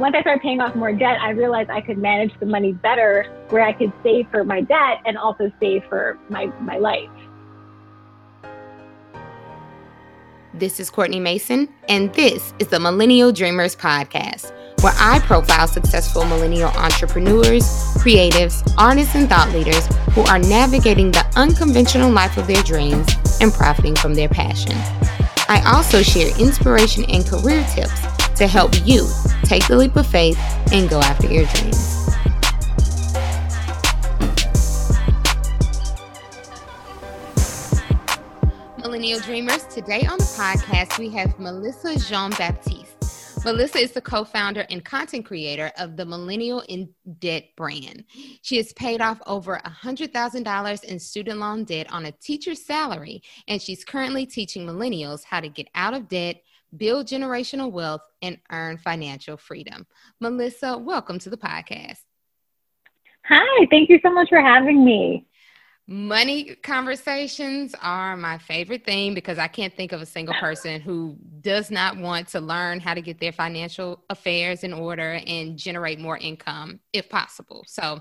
once I started paying off more debt, I realized I could manage the money better where I could save for my debt and also save for my, my life. This is Courtney Mason, and this is the Millennial Dreamers Podcast, where I profile successful millennial entrepreneurs, creatives, artists, and thought leaders who are navigating the unconventional life of their dreams and profiting from their passion. I also share inspiration and career tips to help you take the leap of faith and go after your dreams. Millennial Dreamers. Today on the podcast, we have Melissa Jean Baptiste. Melissa is the co founder and content creator of the Millennial in Debt brand. She has paid off over $100,000 in student loan debt on a teacher's salary, and she's currently teaching millennials how to get out of debt, build generational wealth, and earn financial freedom. Melissa, welcome to the podcast. Hi, thank you so much for having me. Money conversations are my favorite thing because I can't think of a single person who does not want to learn how to get their financial affairs in order and generate more income if possible. So,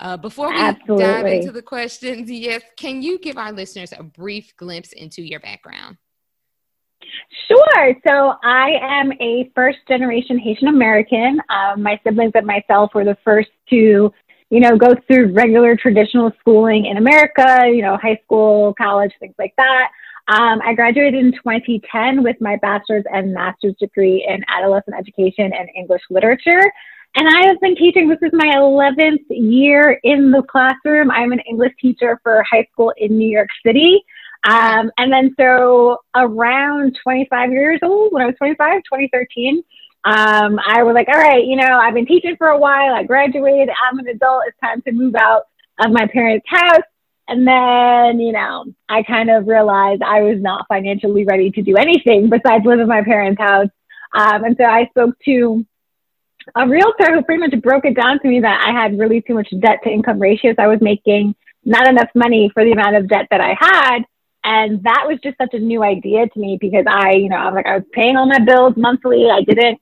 uh, before we Absolutely. dive into the questions, yes, can you give our listeners a brief glimpse into your background? Sure. So I am a first generation Haitian American. Um, my siblings and myself were the first to you know, go through regular traditional schooling in America, you know, high school, college, things like that. Um, I graduated in 2010 with my bachelor's and master's degree in adolescent education and English literature. And I have been teaching, this is my 11th year in the classroom. I'm an English teacher for high school in New York City. Um, and then so around 25 years old, when I was 25, 2013, um, I was like, all right, you know, I've been teaching for a while. I graduated. I'm an adult. It's time to move out of my parents' house. And then, you know, I kind of realized I was not financially ready to do anything besides live in my parents' house. Um, and so I spoke to a realtor who pretty much broke it down to me that I had really too much debt to income ratios. I was making not enough money for the amount of debt that I had. And that was just such a new idea to me because I, you know, I was like, I was paying all my bills monthly. I didn't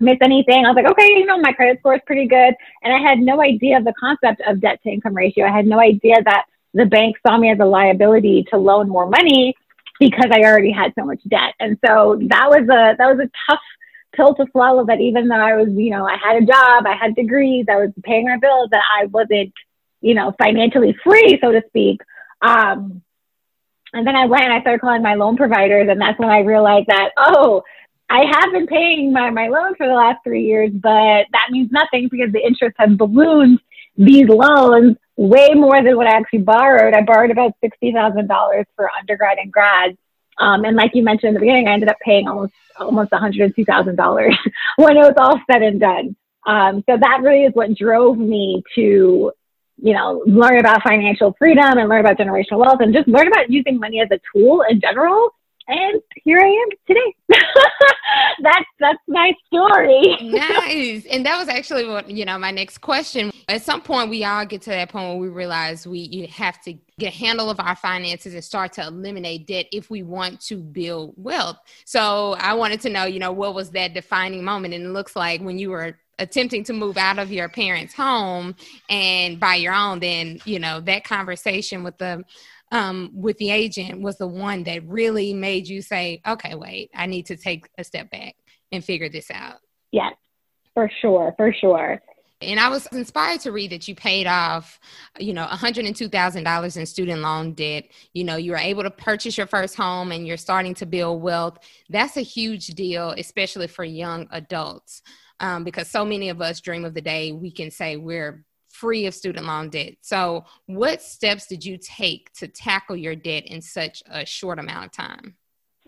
miss anything. I was like, okay, you know, my credit score is pretty good. And I had no idea of the concept of debt to income ratio. I had no idea that the bank saw me as a liability to loan more money because I already had so much debt. And so that was a that was a tough pill to swallow that even though I was, you know, I had a job, I had degrees, I was paying my bills, that I wasn't, you know, financially free, so to speak. Um, and then I went and I started calling my loan providers, and that's when I realized that, oh, I have been paying my, my loan for the last three years, but that means nothing because the interest has ballooned these loans way more than what I actually borrowed. I borrowed about $60,000 for undergrad and grad. Um, and like you mentioned in the beginning, I ended up paying almost almost $102,000 when it was all said and done. Um, so that really is what drove me to, you know, learn about financial freedom and learn about generational wealth and just learn about using money as a tool in general and here I am today. that's that's my story. nice. And that was actually what you know my next question. At some point, we all get to that point where we realize we have to get a handle of our finances and start to eliminate debt if we want to build wealth. So I wanted to know, you know, what was that defining moment? And it looks like when you were attempting to move out of your parents' home and buy your own, then you know that conversation with the um, with the agent was the one that really made you say, okay, wait, I need to take a step back and figure this out? Yes, for sure, for sure. And I was inspired to read that you paid off, you know, $102,000 in student loan debt. You know, you were able to purchase your first home and you're starting to build wealth. That's a huge deal, especially for young adults, um, because so many of us dream of the day we can say we're free of student loan debt. So, what steps did you take to tackle your debt in such a short amount of time?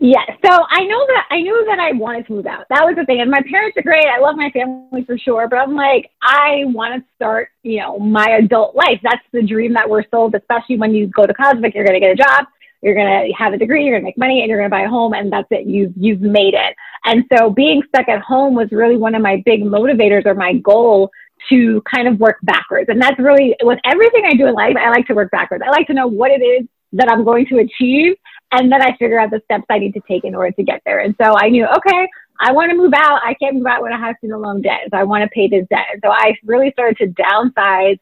Yeah, so I know that I knew that I wanted to move out. That was the thing. And my parents are great. I love my family for sure. But I'm like, I want to start, you know, my adult life. That's the dream that we're sold, especially when you go to college. Like you're going to get a job, you're going to have a degree, you're going to make money, and you're going to buy a home, and that's it. You've you've made it. And so being stuck at home was really one of my big motivators or my goal to kind of work backwards. And that's really with everything I do in life, I like to work backwards. I like to know what it is that I'm going to achieve. And then I figure out the steps I need to take in order to get there. And so I knew, okay, I want to move out. I can't move out when I have student loan debt. So I want to pay this debt. So I really started to downsize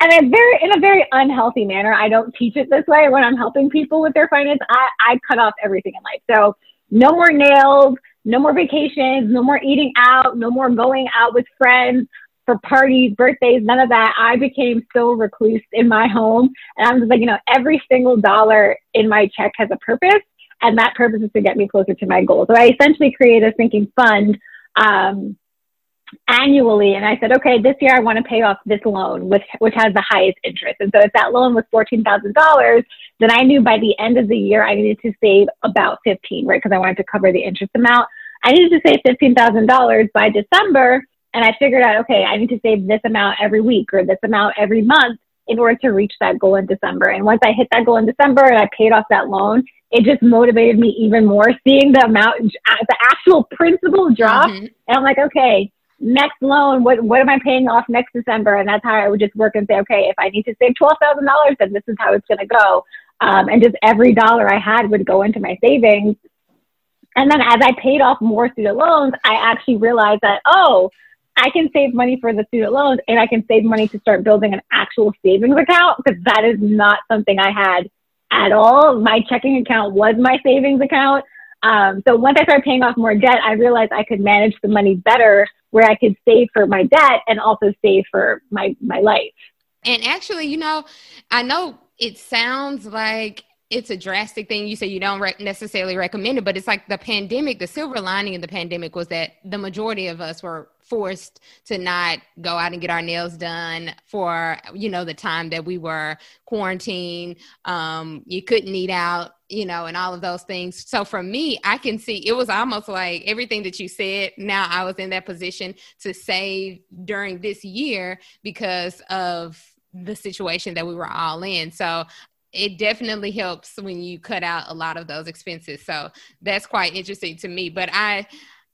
and in very in a very unhealthy manner. I don't teach it this way when I'm helping people with their finance. I, I cut off everything in life. So no more nails, no more vacations, no more eating out, no more going out with friends for parties, birthdays, none of that. I became so recluse in my home. And I'm just like, you know, every single dollar in my check has a purpose. And that purpose is to get me closer to my goal. So I essentially created a sinking fund um, annually. And I said, okay, this year I want to pay off this loan, which, which has the highest interest. And so if that loan was $14,000, then I knew by the end of the year I needed to save about 15, right? Because I wanted to cover the interest amount. I needed to save $15,000 by December. And I figured out, okay, I need to save this amount every week or this amount every month in order to reach that goal in December. And once I hit that goal in December and I paid off that loan, it just motivated me even more seeing the amount, the actual principal drop. Mm-hmm. And I'm like, okay, next loan, what, what am I paying off next December? And that's how I would just work and say, okay, if I need to save $12,000, then this is how it's going to go. Um, and just every dollar I had would go into my savings. And then as I paid off more student loans, I actually realized that, oh, I can save money for the student loans and I can save money to start building an actual savings account because that is not something I had at all. My checking account was my savings account. Um, so once I started paying off more debt, I realized I could manage the money better where I could save for my debt and also save for my, my life. And actually, you know, I know it sounds like it's a drastic thing. You say you don't re- necessarily recommend it, but it's like the pandemic, the silver lining in the pandemic was that the majority of us were forced to not go out and get our nails done for, you know, the time that we were quarantined. Um, you couldn't eat out, you know, and all of those things. So for me, I can see it was almost like everything that you said. Now I was in that position to save during this year because of the situation that we were all in. So it definitely helps when you cut out a lot of those expenses. So that's quite interesting to me. But I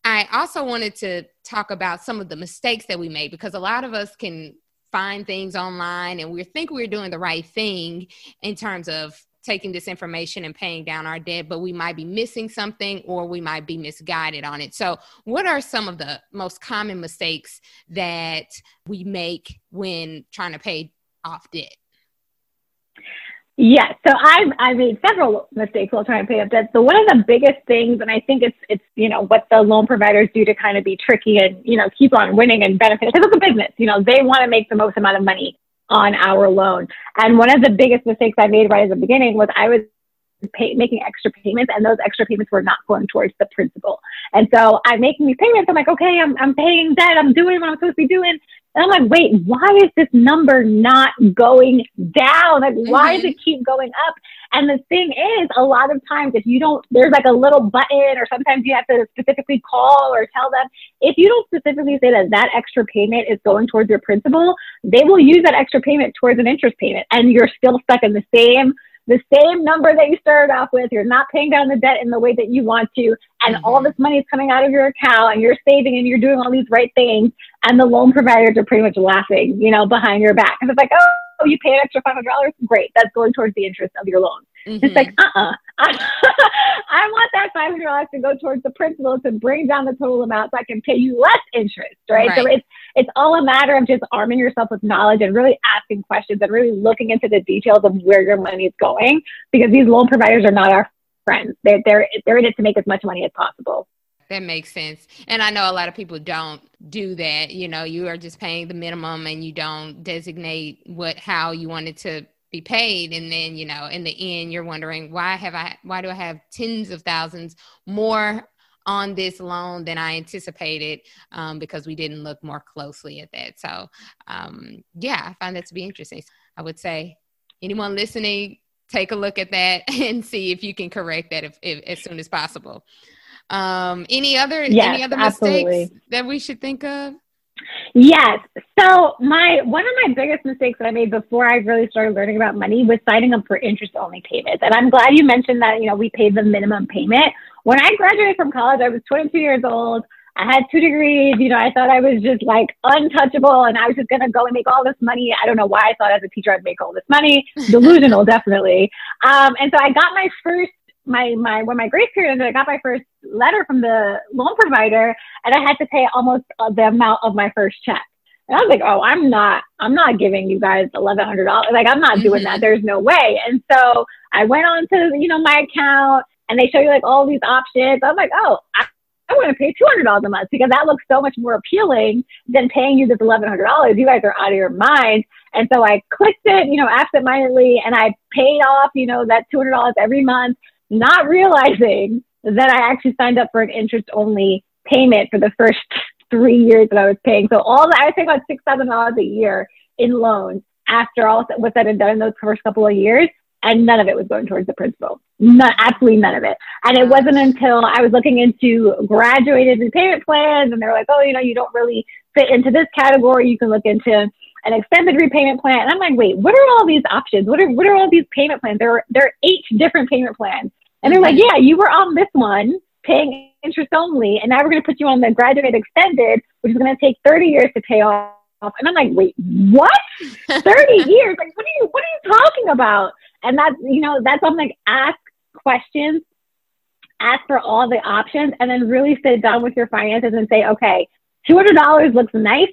I also wanted to talk about some of the mistakes that we made because a lot of us can find things online and we think we're doing the right thing in terms of taking this information and paying down our debt, but we might be missing something or we might be misguided on it. So, what are some of the most common mistakes that we make when trying to pay off debt? Yes, so I've I made several mistakes while trying to pay off debt. So one of the biggest things, and I think it's it's you know what the loan providers do to kind of be tricky and you know keep on winning and benefit because it's a business. You know they want to make the most amount of money on our loan. And one of the biggest mistakes I made right at the beginning was I was pay, making extra payments, and those extra payments were not going towards the principal. And so I'm making these payments. I'm like, okay, I'm I'm paying debt. I'm doing what I'm supposed to be doing. And I'm like, wait, why is this number not going down? Like, mm-hmm. why does it keep going up? And the thing is, a lot of times, if you don't, there's like a little button, or sometimes you have to specifically call or tell them. If you don't specifically say that that extra payment is going towards your principal, they will use that extra payment towards an interest payment, and you're still stuck in the same the same number that you started off with. You're not paying down the debt in the way that you want to. And mm-hmm. all this money is coming out of your account and you're saving and you're doing all these right things. And the loan providers are pretty much laughing, you know, behind your back. And it's like, oh, you pay an extra $500? Great. That's going towards the interest of your loan. Mm-hmm. It's like, uh-uh. I want that $500 to go towards the principal to bring down the total amount so I can pay you less interest, right? right. So it's, it's all a matter of just arming yourself with knowledge and really asking questions and really looking into the details of where your money is going because these loan providers are not our friends. They're, they're, they're in it to make as much money as possible. That makes sense. And I know a lot of people don't do that. You know, you are just paying the minimum and you don't designate what how you want it to be paid and then you know in the end you're wondering why have i why do i have tens of thousands more on this loan than i anticipated um, because we didn't look more closely at that so um, yeah i find that to be interesting i would say anyone listening take a look at that and see if you can correct that if, if as soon as possible um, any other yes, any other mistakes absolutely. that we should think of Yes. So my one of my biggest mistakes that I made before I really started learning about money was signing up for interest only payments. And I'm glad you mentioned that, you know, we paid the minimum payment. When I graduated from college, I was 22 years old. I had two degrees. You know, I thought I was just like untouchable and I was just going to go and make all this money. I don't know why I thought as a teacher I'd make all this money. Delusional, definitely. Um, and so I got my first my my when my grace period ended, I got my first letter from the loan provider, and I had to pay almost uh, the amount of my first check. And I was like, oh, I'm not, I'm not giving you guys eleven hundred dollars. Like, I'm not doing that. There's no way. And so I went on to, you know, my account, and they show you like all these options. I'm like, oh, I, I want to pay two hundred dollars a month because that looks so much more appealing than paying you this eleven hundred dollars. You guys are out of your mind. And so I clicked it, you know, absentmindedly, and I paid off, you know, that two hundred dollars every month, not realizing that I actually signed up for an interest only payment for the first three years that I was paying. So all that I was paying about six thousand dollars a year in loans after all was said and done in those first couple of years, and none of it was going towards the principal. Not absolutely none of it. And it wasn't until I was looking into graduated repayment plans, and they're like, oh, you know, you don't really fit into this category. You can look into an extended repayment plan. And I'm like, wait, what are all these options? What are what are all these payment plans? There are there are eight different payment plans. And they're like, mm-hmm. yeah, you were on this one paying interest only, and now we're going to put you on the graduate extended, which is going to take 30 years to pay off. And I'm like, wait, what? 30 years? Like, what are you what are you talking about? And that's you know that's I'm like, ask questions, ask for all the options, and then really sit down with your finances and say, okay, $200 looks nice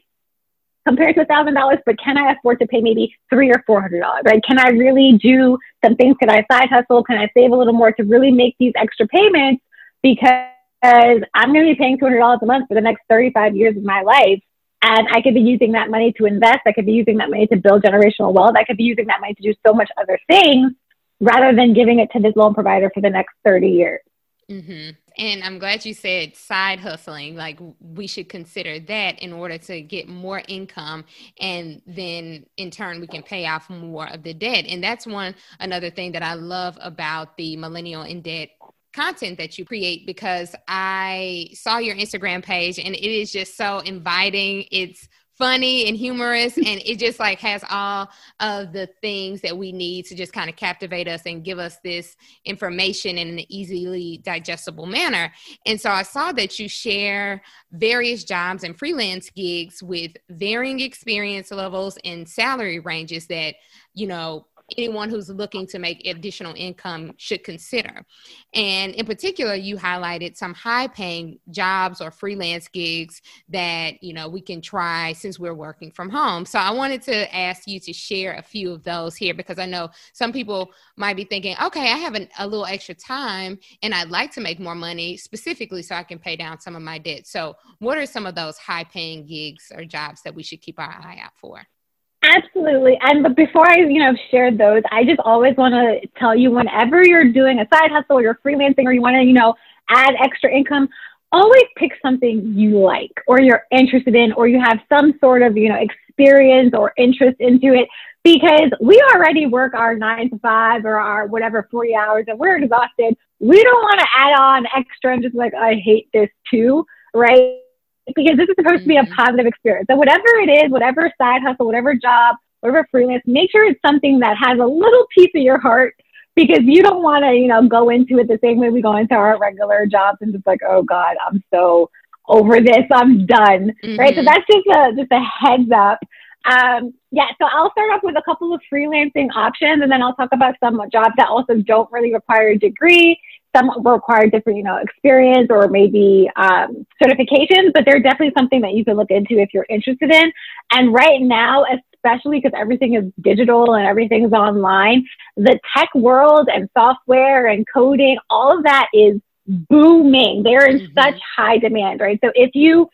compared to a thousand dollars, but can I afford to pay maybe three or four hundred dollars? Right? Can I really do some things? Can I side hustle? Can I save a little more to really make these extra payments? Because I'm going to be paying two hundred dollars a month for the next thirty five years of my life. And I could be using that money to invest. I could be using that money to build generational wealth. I could be using that money to do so much other things rather than giving it to this loan provider for the next 30 years. Mm-hmm. And I'm glad you said side hustling. Like we should consider that in order to get more income, and then in turn we can pay off more of the debt. And that's one another thing that I love about the millennial in debt content that you create because I saw your Instagram page and it is just so inviting. It's funny and humorous and it just like has all of the things that we need to just kind of captivate us and give us this information in an easily digestible manner. And so i saw that you share various jobs and freelance gigs with varying experience levels and salary ranges that you know anyone who's looking to make additional income should consider. And in particular, you highlighted some high paying jobs or freelance gigs that, you know, we can try since we're working from home. So I wanted to ask you to share a few of those here because I know some people might be thinking, okay, I have an, a little extra time and I'd like to make more money specifically so I can pay down some of my debt. So what are some of those high paying gigs or jobs that we should keep our eye out for? Absolutely. And but before I, you know, shared those, I just always want to tell you whenever you're doing a side hustle or you're freelancing or you want to, you know, add extra income, always pick something you like or you're interested in or you have some sort of, you know, experience or interest into it because we already work our 9 to 5 or our whatever 40 hours and we're exhausted. We don't want to add on extra and just like I hate this too, right? Because this is supposed to be a mm-hmm. positive experience. So whatever it is, whatever side hustle, whatever job, whatever freelance, make sure it's something that has a little piece of your heart because you don't want to, you know, go into it the same way we go into our regular jobs and just like, oh God, I'm so over this, I'm done. Mm-hmm. Right. So mm-hmm. that's just a just a heads up. Um, yeah, so I'll start off with a couple of freelancing options and then I'll talk about some jobs that also don't really require a degree some require different, you know, experience or maybe um, certifications, but they're definitely something that you can look into if you're interested in. And right now, especially because everything is digital and everything's online, the tech world and software and coding, all of that is booming. They're in mm-hmm. such high demand, right? So if you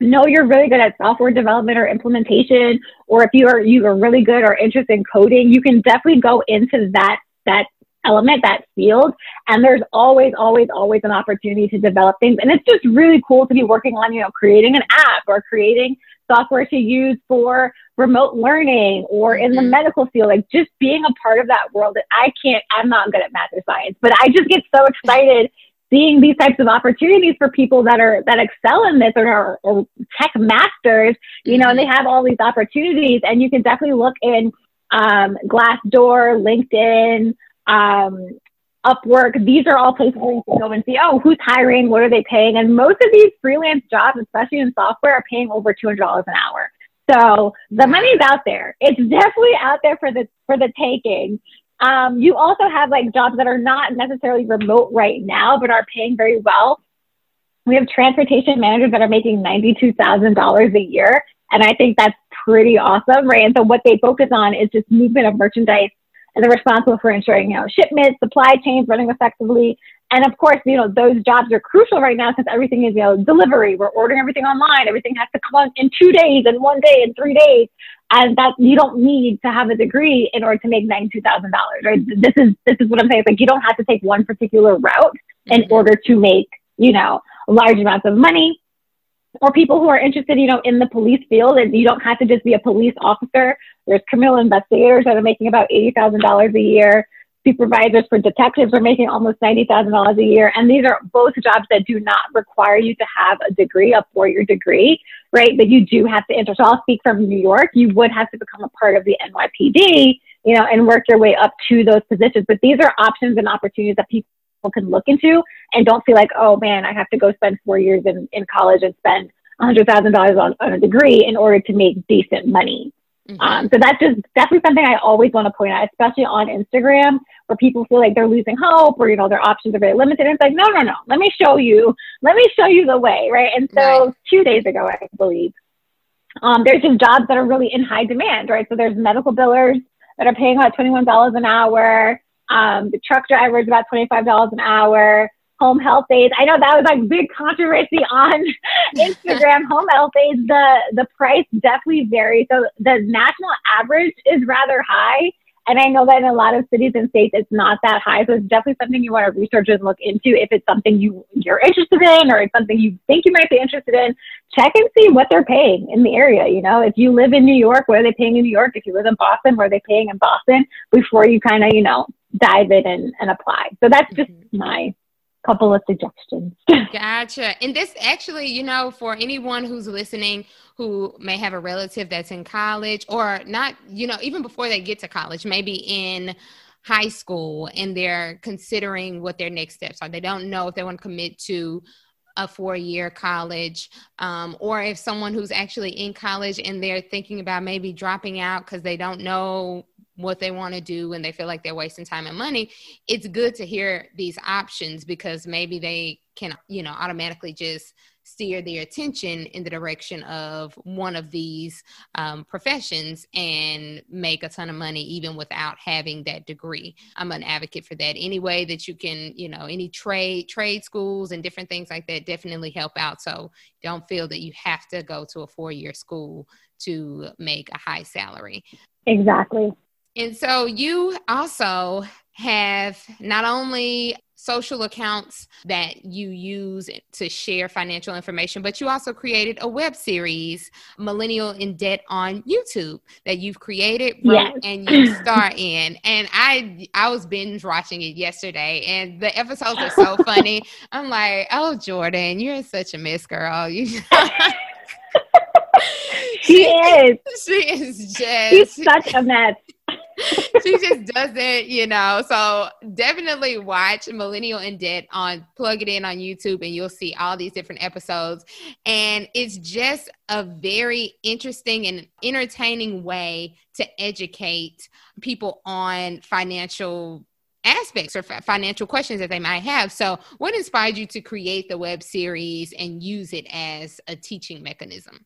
know you're really good at software development or implementation, or if you are you are really good or interested in coding, you can definitely go into that that element, that field. And there's always, always, always an opportunity to develop things. And it's just really cool to be working on, you know, creating an app or creating software to use for remote learning or in the mm-hmm. medical field, like just being a part of that world. That I can't, I'm not good at math or science, but I just get so excited seeing these types of opportunities for people that are that excel in this or are tech masters, you know, and they have all these opportunities. And you can definitely look in um, Glassdoor, LinkedIn, um, Upwork. These are all places where you can go and see, oh, who's hiring? What are they paying? And most of these freelance jobs, especially in software, are paying over $200 an hour. So the money's out there. It's definitely out there for the for the taking. Um, you also have like jobs that are not necessarily remote right now, but are paying very well. We have transportation managers that are making $92,000 a year. And I think that's pretty awesome, right? And so what they focus on is just movement of merchandise and they're responsible for ensuring, you know, shipments, supply chains running effectively. And of course, you know, those jobs are crucial right now since everything is, you know, delivery. We're ordering everything online. Everything has to come in two days and one day and three days. And that you don't need to have a degree in order to make ninety-two thousand dollars, right? This is this is what I'm saying. It's like you don't have to take one particular route in mm-hmm. order to make, you know, large amounts of money or people who are interested, you know, in the police field, and you don't have to just be a police officer. There's criminal investigators that are making about eighty thousand dollars a year. Supervisors for detectives are making almost ninety thousand dollars a year, and these are both jobs that do not require you to have a degree, a four-year degree, right? But you do have to enter. So I'll speak from New York. You would have to become a part of the NYPD, you know, and work your way up to those positions. But these are options and opportunities that people can look into and don't feel like, oh man, I have to go spend four years in, in college and spend $100,000 on, on a degree in order to make decent money. Mm-hmm. Um, so that's just definitely something I always want to point out, especially on Instagram, where people feel like they're losing hope or, you know, their options are very limited. And it's like, no, no, no, let me show you, let me show you the way, right? And so right. two days ago, I believe, um, there's just jobs that are really in high demand, right? So there's medical billers that are paying about $21 an hour. Um, the truck driver is about $25 an hour. Home health aides. I know that was like big controversy on Instagram. home health aides, the the price definitely varies. So the national average is rather high. And I know that in a lot of cities and states, it's not that high. So it's definitely something you want to research and look into. If it's something you, you're interested in or it's something you think you might be interested in, check and see what they're paying in the area. You know, if you live in New York, what are they paying in New York? If you live in Boston, what are they paying in Boston before you kind of, you know, dive in and, and apply. So that's just mm-hmm. my couple of suggestions. gotcha. And this actually, you know, for anyone who's listening who may have a relative that's in college or not, you know, even before they get to college, maybe in high school and they're considering what their next steps are. They don't know if they want to commit to a four year college, um, or if someone who's actually in college and they're thinking about maybe dropping out because they don't know what they want to do and they feel like they're wasting time and money, it's good to hear these options because maybe they can, you know, automatically just steer their attention in the direction of one of these um, professions and make a ton of money even without having that degree. I'm an advocate for that any way that you can you know any trade trade schools and different things like that definitely help out. So don't feel that you have to go to a four year school to make a high salary. Exactly and so you also have not only social accounts that you use to share financial information, but you also created a web series, Millennial in Debt on YouTube, that you've created yes. and you star in. And I I was binge watching it yesterday, and the episodes are so funny. I'm like, oh Jordan, you're such a miss girl. You she is. She is just. She's such a mess. she just doesn't, you know. So definitely watch Millennial in Debt on plug it in on YouTube and you'll see all these different episodes. And it's just a very interesting and entertaining way to educate people on financial aspects or financial questions that they might have. So, what inspired you to create the web series and use it as a teaching mechanism?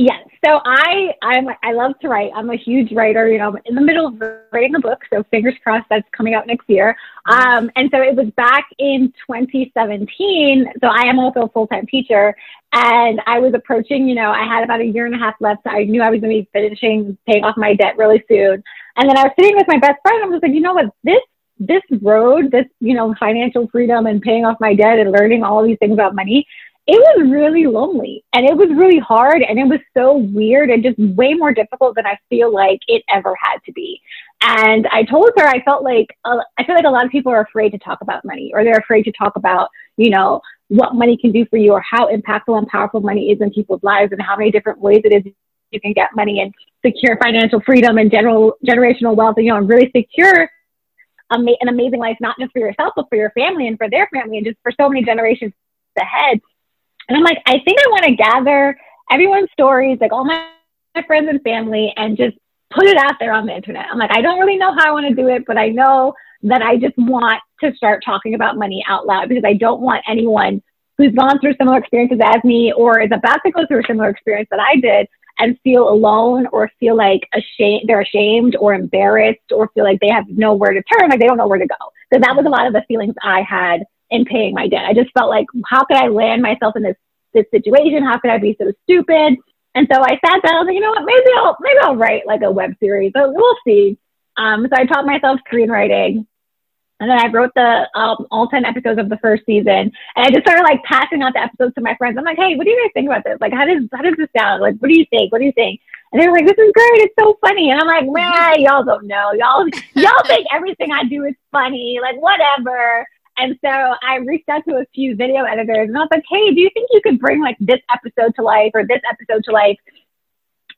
Yes. So I I'm I love to write. I'm a huge writer. You know, I'm in the middle of writing a book, so fingers crossed that's coming out next year. Um, and so it was back in 2017. So I am also a full time teacher, and I was approaching. You know, I had about a year and a half left. So I knew I was going to be finishing paying off my debt really soon. And then I was sitting with my best friend. and I was like, you know what, this this road, this you know financial freedom and paying off my debt and learning all these things about money it was really lonely and it was really hard and it was so weird and just way more difficult than I feel like it ever had to be. And I told her I felt like uh, I feel like a lot of people are afraid to talk about money or they're afraid to talk about, you know, what money can do for you or how impactful and powerful money is in people's lives and how many different ways it is you can get money and secure financial freedom and general generational wealth and you know and really secure an amazing life not just for yourself but for your family and for their family and just for so many generations ahead and I'm like, I think I want to gather everyone's stories, like all my, my friends and family, and just put it out there on the internet. I'm like, I don't really know how I want to do it, but I know that I just want to start talking about money out loud because I don't want anyone who's gone through similar experiences as me or is about to go through a similar experience that I did and feel alone or feel like ashamed, they're ashamed or embarrassed or feel like they have nowhere to turn, like they don't know where to go. So that was a lot of the feelings I had in paying my debt. I just felt like, how could I land myself in this, this situation? How could I be so stupid? And so I sat down, I was like, you know what, maybe I'll, maybe I'll write like a web series, but we'll see. Um, so I taught myself screenwriting and then I wrote the um, all 10 episodes of the first season. And I just started like passing out the episodes to my friends. I'm like, hey, what do you guys think about this? Like, how does, how does this sound? Like, what do you think? What do you think? And they're like, this is great. It's so funny. And I'm like, man, y'all don't know. Y'all, y'all think everything I do is funny. Like, whatever. And so I reached out to a few video editors and I was like, hey, do you think you could bring like this episode to life or this episode to life?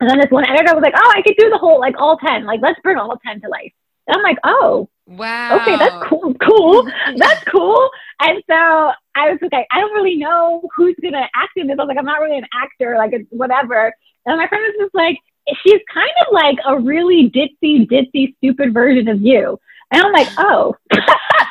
And then this one editor was like, oh, I could do the whole, like all 10. Like, let's bring all 10 to life. And I'm like, oh, Wow. Okay, that's cool. Cool. that's cool. And so I was like, I don't really know who's gonna act in this. I was like, I'm not really an actor, like it's whatever. And my friend was just like, she's kind of like a really ditzy, ditzy, stupid version of you. And I'm like, oh,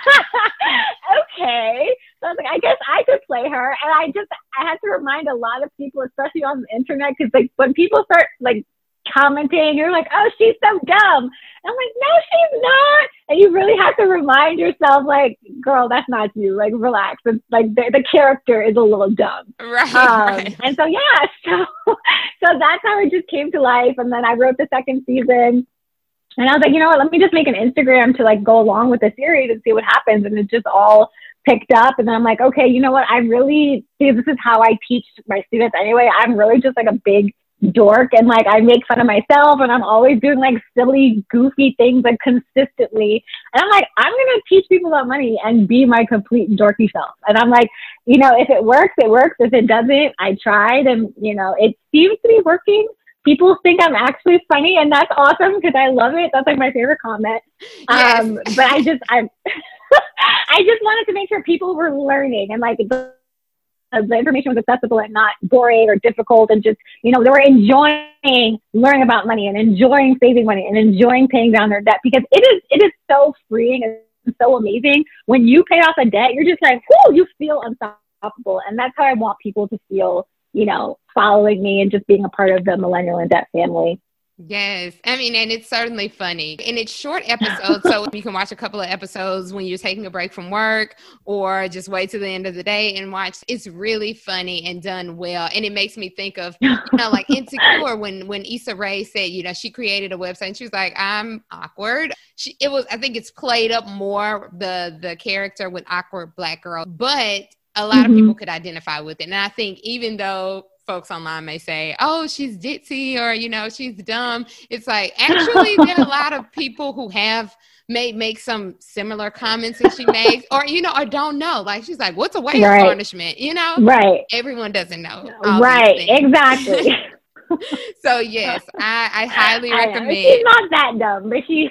okay. So I was like, I guess I could play her. And I just, I had to remind a lot of people, especially on the internet, because like when people start like commenting. You're like, oh, she's so dumb. And I'm like, no, she's not. And you really have to remind yourself, like, girl, that's not you. Like, relax. It's like the, the character is a little dumb. Right, um, right. And so, yeah, so, so that's how it just came to life. And then I wrote the second season. And I was like, you know what, let me just make an Instagram to like go along with the series and see what happens. And it just all picked up. And then I'm like, okay, you know what? I really, see, this is how I teach my students anyway. I'm really just like a big dork and like I make fun of myself and I'm always doing like silly, goofy things like consistently. And I'm like, I'm gonna teach people about money and be my complete dorky self. And I'm like, you know, if it works, it works. If it doesn't, I tried and you know, it seems to be working. People think I'm actually funny and that's awesome because I love it. That's like my favorite comment. Yes. Um, but I just I I just wanted to make sure people were learning and like the information was accessible and not boring or difficult and just, you know, they were enjoying learning about money and enjoying saving money and enjoying paying down their debt because it is, it is so freeing and so amazing. When you pay off a debt, you're just like, whoo, you feel unstoppable. And that's how I want people to feel, you know, following me and just being a part of the millennial in debt family. Yes. I mean, and it's certainly funny. And it's short episodes. so you can watch a couple of episodes when you're taking a break from work or just wait to the end of the day and watch. It's really funny and done well. And it makes me think of, you know, like Insecure when, when Issa Rae said, you know, she created a website and she was like, I'm awkward. She, it was, I think it's played up more the, the character with awkward black girl, but a lot mm-hmm. of people could identify with it. And I think even though folks online may say, "Oh, she's ditzy," or you know, she's dumb. It's like actually there are a lot of people who have may make some similar comments that she makes, or you know, or don't know. Like she's like, "What's a weight right. garnishment?" You know, right? Everyone doesn't know. Right? Exactly. so yes, I, I highly I recommend. She's not that dumb, but she.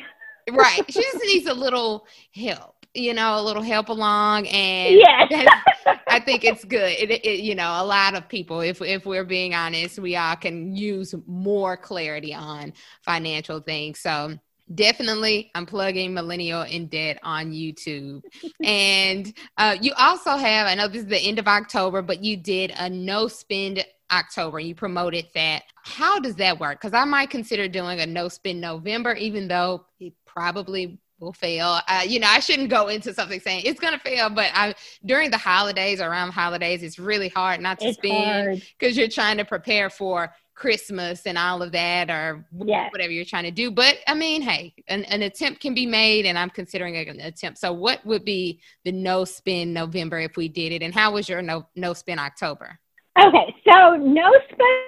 right. She just needs a little help you know, a little help along. And yes. I think it's good. It, it, you know, a lot of people, if, if we're being honest, we all can use more clarity on financial things. So definitely I'm plugging Millennial in Debt on YouTube. and uh, you also have, I know this is the end of October, but you did a no spend October. You promoted that. How does that work? Because I might consider doing a no spend November, even though it probably will fail. Uh, you know, I shouldn't go into something saying it's going to fail, but I during the holidays, around holidays, it's really hard not to it's spend because you're trying to prepare for Christmas and all of that, or yes. whatever you're trying to do. But I mean, hey, an, an attempt can be made, and I'm considering an attempt. So, what would be the no spend November if we did it, and how was your no no spend October? Okay, so no spend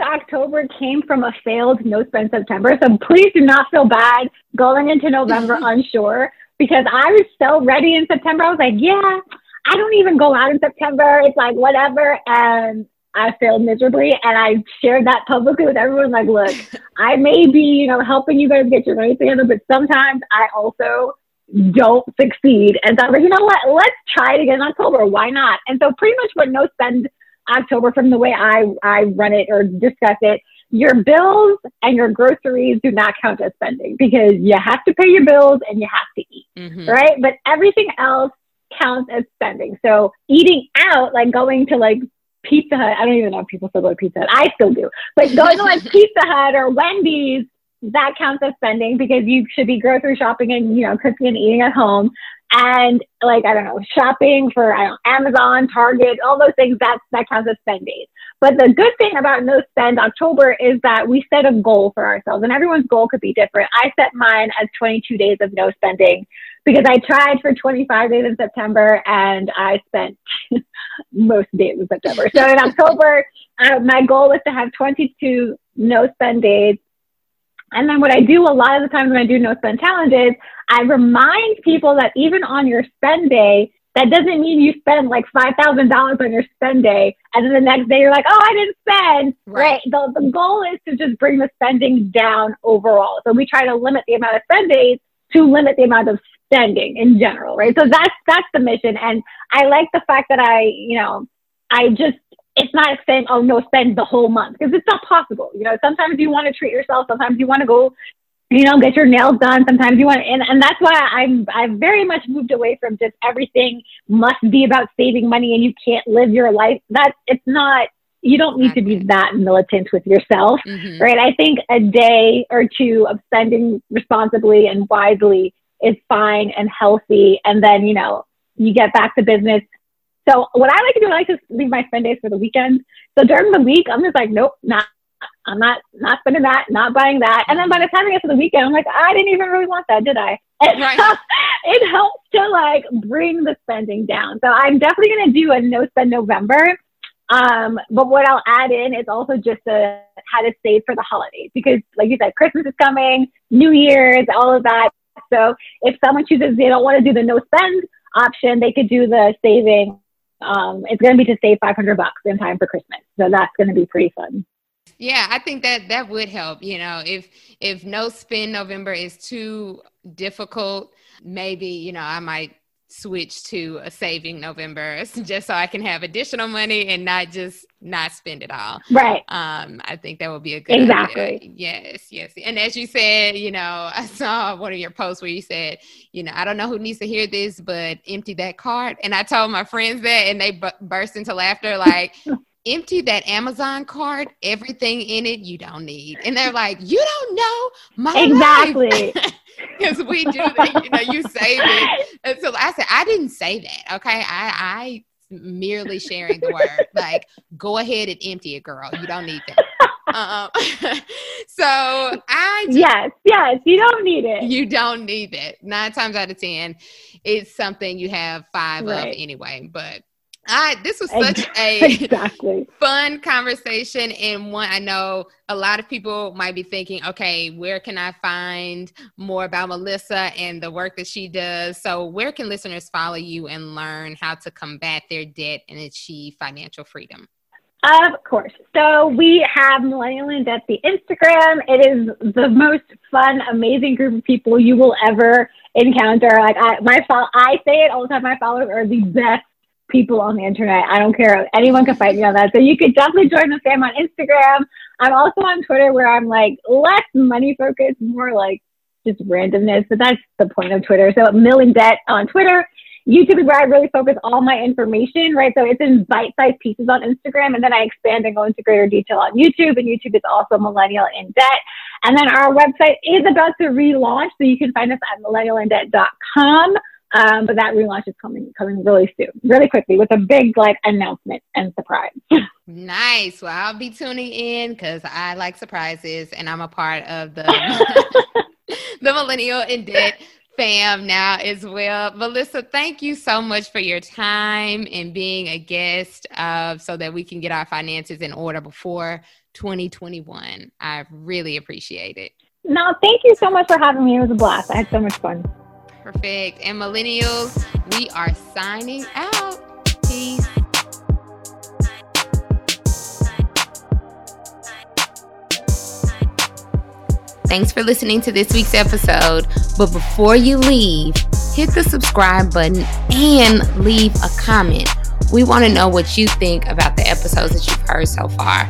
October came from a failed no spend September. So please do not feel bad going into November unsure because I was so ready in September. I was like, yeah, I don't even go out in September. It's like whatever. And I failed miserably. And I shared that publicly with everyone. Like, look, I may be, you know, helping you guys get your money together, but sometimes I also don't succeed. And so I was like, you know what? Let's try it again in October. Why not? And so pretty much what no spend October from the way I, I run it or discuss it your bills and your groceries do not count as spending because you have to pay your bills and you have to eat, mm-hmm. right? But everything else counts as spending. So eating out, like going to like Pizza Hut, I don't even know if people still go to Pizza Hut. I still do. But going to like Pizza Hut or Wendy's, that counts as spending because you should be grocery shopping and, you know, cooking and eating at home. And like, I don't know, shopping for Amazon, Target, all those things, that's, that counts as spend days. But the good thing about No Spend October is that we set a goal for ourselves, and everyone's goal could be different. I set mine as 22 days of no spending because I tried for 25 days in September and I spent most days in September. So in October, uh, my goal was to have 22 no spend days. And then what I do a lot of the times when I do no spend challenges, I remind people that even on your spend day, that doesn't mean you spend like five thousand dollars on your spend day, and then the next day you're like, "Oh, I didn't spend." Right. right. The, the goal is to just bring the spending down overall. So we try to limit the amount of spend days to limit the amount of spending in general, right? So that's that's the mission, and I like the fact that I, you know, I just it's not saying, oh no, spend the whole month because it's not possible. You know, sometimes you want to treat yourself, sometimes you want to go you know, get your nails done. Sometimes you want, and, and that's why I'm, I've very much moved away from just everything must be about saving money and you can't live your life. That it's not, you don't need to be that militant with yourself, mm-hmm. right? I think a day or two of spending responsibly and wisely is fine and healthy. And then, you know, you get back to business. So what I like to do, I like to leave my spend days for the weekend. So during the week, I'm just like, nope, not I'm not not spending that, not buying that. And then by the time I get to the weekend, I'm like, I didn't even really want that, did I? And right. so it helps to like bring the spending down. So I'm definitely gonna do a no spend November. Um, but what I'll add in is also just a how to save for the holidays because, like you said, Christmas is coming, New Year's, all of that. So if someone chooses they don't want to do the no spend option, they could do the saving. Um, it's going to be to save 500 bucks in time for Christmas. So that's going to be pretty fun. Yeah, I think that that would help. You know, if if no spend November is too difficult, maybe you know I might switch to a saving November just so I can have additional money and not just not spend it all. Right. Um, I think that would be a good exactly. Idea. Yes, yes. And as you said, you know, I saw one of your posts where you said, you know, I don't know who needs to hear this, but empty that cart. And I told my friends that, and they b- burst into laughter, like. empty that Amazon cart, everything in it you don't need. And they're like, you don't know my exactly. Because we do that, you know, you save it. And so I said, I didn't say that. Okay. I, I merely sharing the word. like, go ahead and empty it, girl. You don't need that. Um, so I just, yes, yes, you don't need it. You don't need it. Nine times out of ten, it's something you have five right. of anyway. But I this was such a exactly. fun conversation and one I know a lot of people might be thinking, okay, where can I find more about Melissa and the work that she does? So where can listeners follow you and learn how to combat their debt and achieve financial freedom? Of course. So we have Millennial in Debt the Instagram. It is the most fun, amazing group of people you will ever encounter. Like I, my, I say it all the time. My followers are the best people on the internet. I don't care. Anyone can fight me on that. So you could definitely join the fam on Instagram. I'm also on Twitter where I'm like less money focused, more like just randomness. But that's the point of Twitter. So Mill Debt on Twitter. YouTube is where I really focus all my information, right? So it's in bite-sized pieces on Instagram, and then I expand and go into greater detail on YouTube. And YouTube is also Millennial in Debt. And then our website is about to relaunch, so you can find us at millennialindebt.com. Um, but that relaunch is coming coming really soon, really quickly with a big like announcement and surprise. nice. Well, I'll be tuning in because I like surprises, and I'm a part of the the Millennial in Debt fam now as well. Melissa, thank you so much for your time and being a guest of so that we can get our finances in order before 2021. I really appreciate it. No, thank you so much for having me. It was a blast. I had so much fun. Perfect. And millennials, we are signing out. Peace. Thanks for listening to this week's episode. But before you leave, hit the subscribe button and leave a comment. We want to know what you think about the episodes that you've heard so far.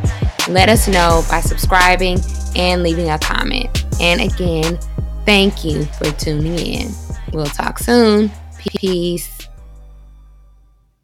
let us know by subscribing and leaving a comment. And again, thank you for tuning in. We'll talk soon. Peace.